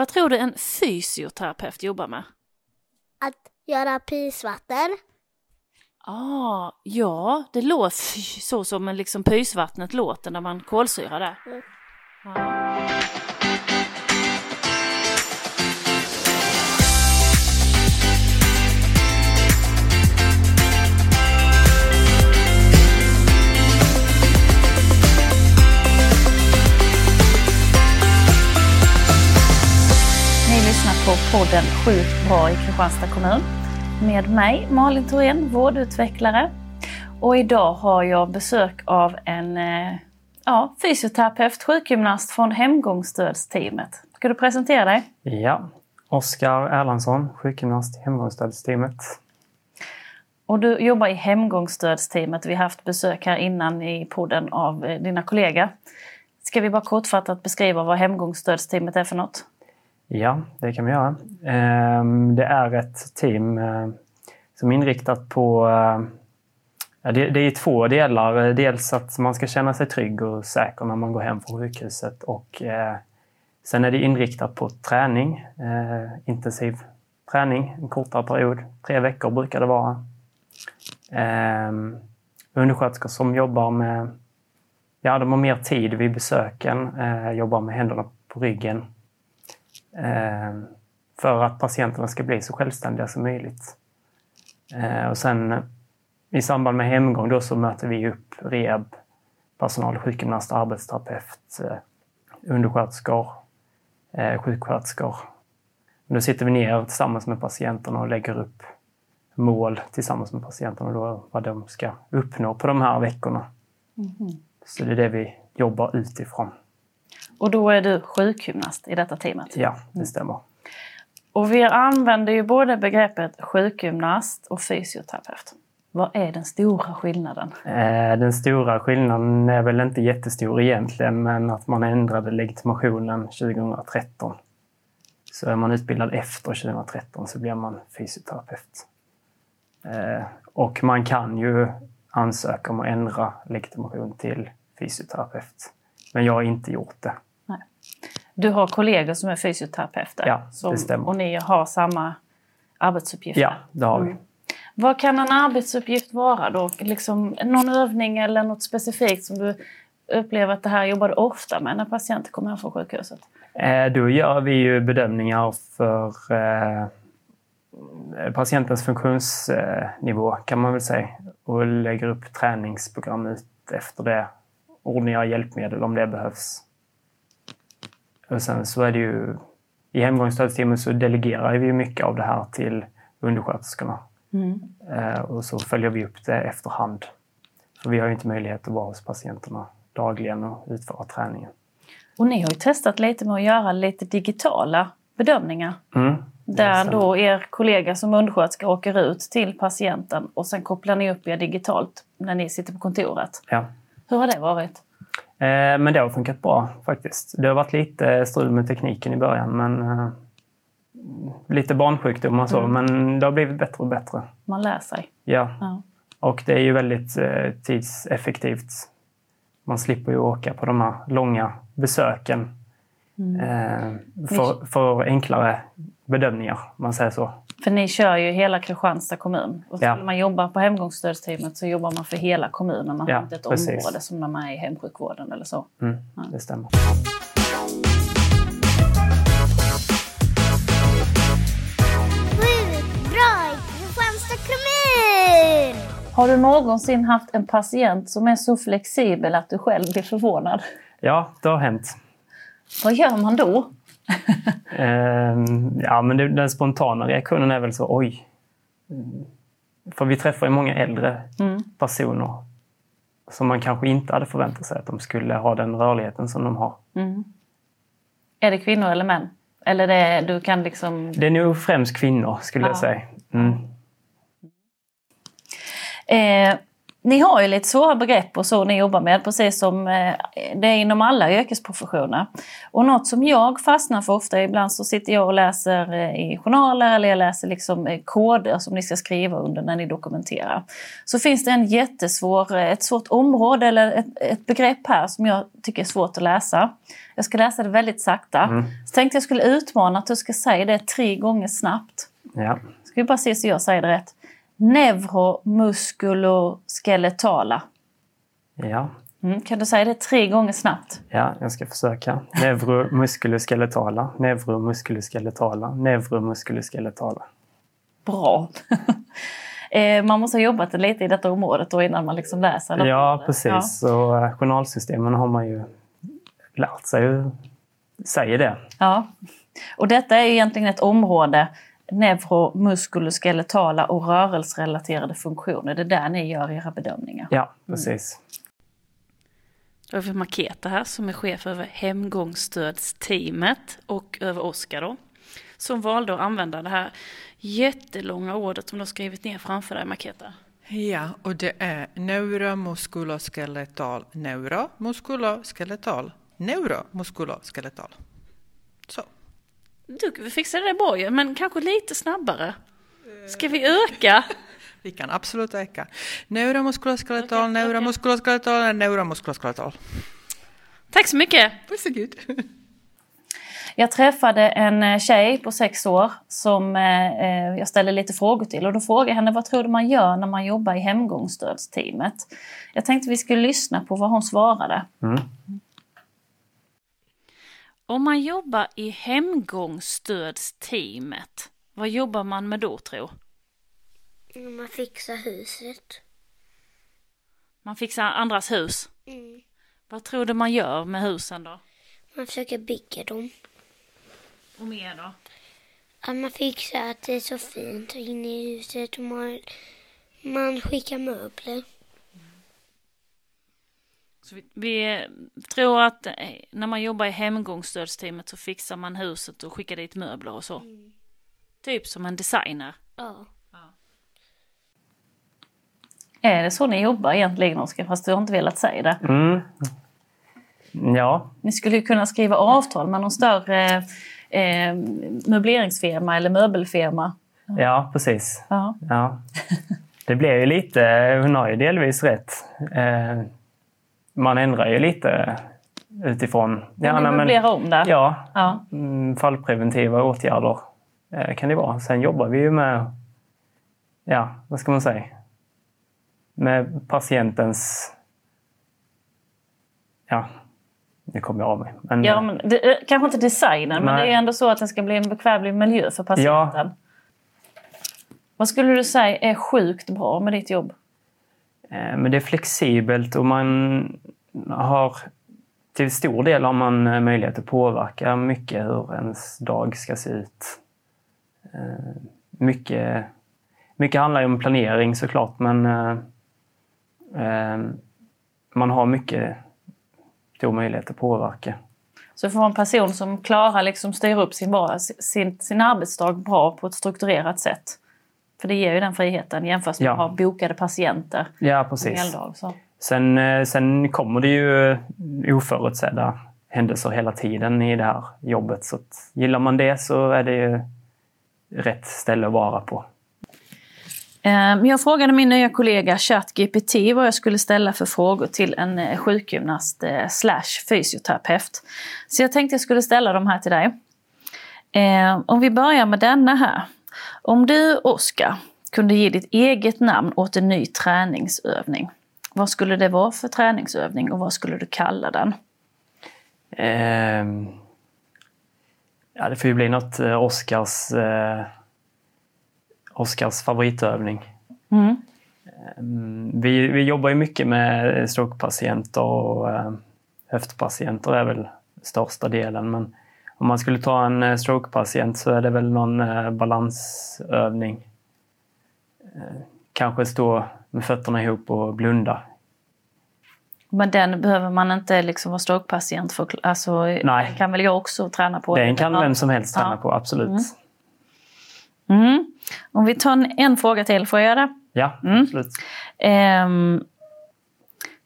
Vad tror du en fysioterapeut jobbar med? Att göra pysvatten. Ah, ja, det låter så som liksom pysvattnet låter när man kolsyrar det. Mm. Ja. Podden Sjukt bra i Kristianstad kommun med mig Malin Thorén, vårdutvecklare. Och idag har jag besök av en eh, ja, fysioterapeut, sjukgymnast från hemgångsstödsteamet. Ska du presentera dig? Ja, Oskar Erlandsson, sjukgymnast i hemgångsstödsteamet. Och du jobbar i hemgångsstödsteamet. Vi har haft besök här innan i podden av eh, dina kollegor. Ska vi bara kortfattat beskriva vad hemgångsstödsteamet är för något? Ja, det kan vi göra. Ehm, det är ett team eh, som är inriktat på... Eh, ja, Det är två delar. Dels att man ska känna sig trygg och säker när man går hem från sjukhuset och eh, sen är det inriktat på träning, intensiv träning, en kortare period. Tre veckor brukar det vara. Ehm, undersköterskor som jobbar med... Ja, de har mer tid vid besöken, jobbar med händerna på ryggen för att patienterna ska bli så självständiga som möjligt. Eh, och sen eh, i samband med hemgång då så möter vi upp rehab, personal, sjukgymnast, arbetsterapeut, eh, undersköterskor, eh, sjuksköterskor. Då sitter vi ner tillsammans med patienterna och lägger upp mål tillsammans med patienterna då, vad de ska uppnå på de här veckorna. Så det är det vi jobbar utifrån. Och då är du sjukgymnast i detta teamet? Ja, det stämmer. Och vi använder ju både begreppet sjukgymnast och fysioterapeut. Vad är den stora skillnaden? Eh, Den stora skillnaden är väl inte jättestor egentligen, men att man ändrade legitimationen 2013. Så är man utbildad efter 2013 så blir man fysioterapeut. Eh, Och man kan ju ansöka om att ändra legitimation till fysioterapeut. Men jag har inte gjort det. Du har kollegor som är fysioterapeuter. Ja, det som, stämmer. Och ni har samma arbetsuppgifter. Ja, det har vi. Mm. Vad kan en arbetsuppgift vara då? Liksom någon övning eller något specifikt som du upplever att det här jobbar du ofta med när patienter kommer hem från sjukhuset? Eh, Då gör vi ju bedömningar för eh, patientens funktionsnivå kan man väl säga och lägger upp träningsprogram ut efter det. Ordningar hjälpmedel om det behövs. Och sen så är det ju i hemgångsstödsteamet så delegerar vi mycket av det här till undersköterskorna. Eh, Och så följer vi upp det efterhand. För vi har ju inte möjlighet att vara hos patienterna dagligen och utföra träningen. Och ni har ju testat lite med att göra lite digitala bedömningar. Mm. Där då er kollega som undersköterska åker ut till patienten och sen kopplar ni upp er digitalt när ni sitter på kontoret. Ja. Hur har det varit? Eh, Men det har funkat bra faktiskt. Det har varit lite strul med tekniken i början, men eh, lite barnsjukdomar och så, men det har blivit bättre och bättre. Man lär sig. Ja, Ja. och det är ju väldigt eh, tidseffektivt. Man slipper ju åka på de här långa besöken eh, för, för enklare bedömningar, om man säger så. För ni kör ju hela Kristianstad kommun. Och Ja. man jobba på hemgångsstödsteamet så jobbar man för hela kommunen. Man Ja, har inte ett precis. område som när man är i hemsjukvården eller så. Mm, det stämmer. Har du någonsin haft en patient som är så flexibel att du själv blir förvånad? Ja, det har hänt. Vad gör man då? Ehm, ja, men den spontana reaktionen är väl så oj. Mm. För vi träffar ju många äldre Mm. personer som man kanske inte hade förväntat sig att de skulle ha den rörligheten som de har. Är det kvinnor eller män? Eller det, du kan liksom... Det är nog främst kvinnor skulle Ja. jag säga. Mm. Eh, ni har ju lite svåra begrepp och så ni jobbar med, precis som eh, det är inom alla yrkesprofessioner. Och något som jag fastnar för ofta, ibland så sitter jag och läser eh, i journaler eller jag läser liksom eh, koder som ni ska skriva under när ni dokumenterar. Så finns det en jättesvår, ett svårt område eller ett, ett begrepp här som jag tycker är svårt att läsa. Jag ska läsa det väldigt sakta. Mm. Så tänkte jag skulle utmana att du ska säga det tre gånger snabbt. Ja. Ska vi bara se så jag säger det rätt neuromuskuloskeletala. Ja. Mm, kan du säga det tre gånger snabbt? Ja, jag ska försöka. Neuromuskuloskeletala, neuromuskuloskeletala, neuromuskuloskeletala. Bra! Eh, man måste ha jobbat lite i detta området då innan man liksom läser det. Ja, precis. Ja. Och eh, journalsystemen har man ju lärt sig säger det. Ja, och detta är egentligen ett område neuromuskuloskeletala och rörelserelaterade funktioner. Det är där ni gör era bedömningar. Ja, precis. Mm. Då har vi Maketa här som är chef över hemgångsstödsteamet och över Oskar då. Som valde att använda det här jättelånga ordet som du har skrivit ner framför dig Maketa. Ja, och det är neuromuskuloskeletal, neuromuskuloskeletal, neuromuskuloskeletal. Så. Du fixade det bra ju, men kanske lite snabbare. Ska vi öka? vi kan absolut öka. Neuromuskuloskeletal, neuromuskuloskeletal, neuromuskuloskeletal. Tack så mycket! Varsågod! Jag träffade en eh, tjej på sex år som eh, eh, jag ställde lite frågor till och då frågade jag henne vad tror du man gör när man jobbar i hemgångsstödsteamet? Jag tänkte vi skulle lyssna på vad hon svarade. Mm. Om man jobbar i hemgångsstödsteamet, vad jobbar man med då tro? Man fixar huset. Man fixar andras hus? Mm. Vad tror du man gör med husen då? Man försöker bygga dem. Och mer då? Att man fixar att det är så fint inne i huset och man, man skickar möbler. Så vi, vi, tror att eh, när man jobbar i hemgångsstödsteamet så fixar man huset och skickar dit möbler och så. Mm. Typ som en designer. Ja. ja. Är det så ni jobbar egentligen Oskar, fast du har inte velat säga det? Mm. Ja. Ni skulle ju kunna skriva avtal med någon större eh, möbleringsfirma eller möbelfirma. Ja, ja precis. Ja. ja. Det blir ju lite, hon har ju delvis rätt. Eh, man ändrar ju lite utifrån... Ja, man möblerar om det? Ja, ja. Mm, fallpreventiva åtgärder eh, kan det vara. Sen jobbar vi ju med, ja, vad ska man säga, med patientens... Ja, nu kommer jag av mig. Men, ja, men det, kanske inte designen, men det är ändå så att det ska bli en bekvämlig miljö för patienten. Ja. Vad skulle du säga är sjukt bra med ditt jobb? Eh, men det är flexibelt och man har till stor del har man eh, möjlighet att påverka mycket hur ens dag ska se ut. Eh, mycket, mycket handlar ju om planering såklart men man har mycket stor möjlighet att påverka. Så för en person som klarar liksom styra upp sin, sin, sin arbetsdag bra på ett strukturerat sätt för det ger ju den friheten jämfört med ja. att ha bokade patienter. Ja, precis. Dag, så. Sen, eh, sen kommer det ju oförutsedda händelser hela tiden i det här jobbet. Så gillar man det så är det ju rätt ställe att vara på. Ehm, jag frågade min nya kollega ChatGPT vad jag skulle ställa för frågor till en eh, sjukgymnast eh, slash fysioterapeut. Så jag tänkte jag skulle ställa dem här till dig. Om vi börjar med denna här. Om du, Oskar, kunde ge ditt eget namn åt en ny träningsövning, vad skulle det vara för träningsövning och vad skulle du kalla den? Eh, ja, det får ju bli något eh, Oskars, eh, Oskars favoritövning. Mm. Eh, vi, vi jobbar ju mycket med strokepatienter och eh, höftpatienter är väl största delen. Men om man skulle ta en eh, strokepatient så är det väl någon eh, balansövning. Eh, kanske stå med fötterna ihop och blunda. Men den behöver man inte liksom vara strokepatient för? Alltså, Nej. kan väl jag också träna på? Den kan vem som helst träna ja. på, absolut. Mm. Mm. Om vi tar en, en fråga till, får jag göra det? Ja, Mm. absolut. Ehm,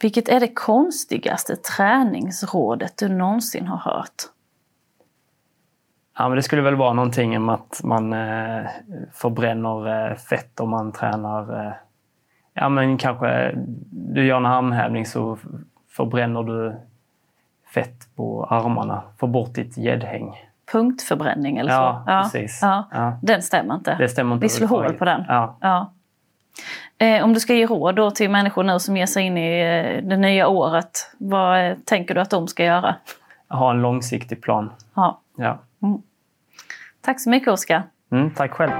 vilket är det konstigaste träningsrådet du någonsin har hört? Ja, men det skulle väl vara någonting om att man eh, förbränner eh, fett om man tränar. Eh, ja, men kanske du gör en armhävning så förbränner du fett på armarna. Får bort ditt gäddhäng. Punktförbränning eller Ja, så? precis. Ja. Ja. Den stämmer inte. Det stämmer inte Vi slår hål på den. Ja. Ja. Eh, om du ska ge råd då till människor nu som ger sig in i eh, det nya året, vad eh, tänker du att de ska göra? Ha en långsiktig plan. Ja. Ja. Tack så mycket Oskar. Mm, tack själv.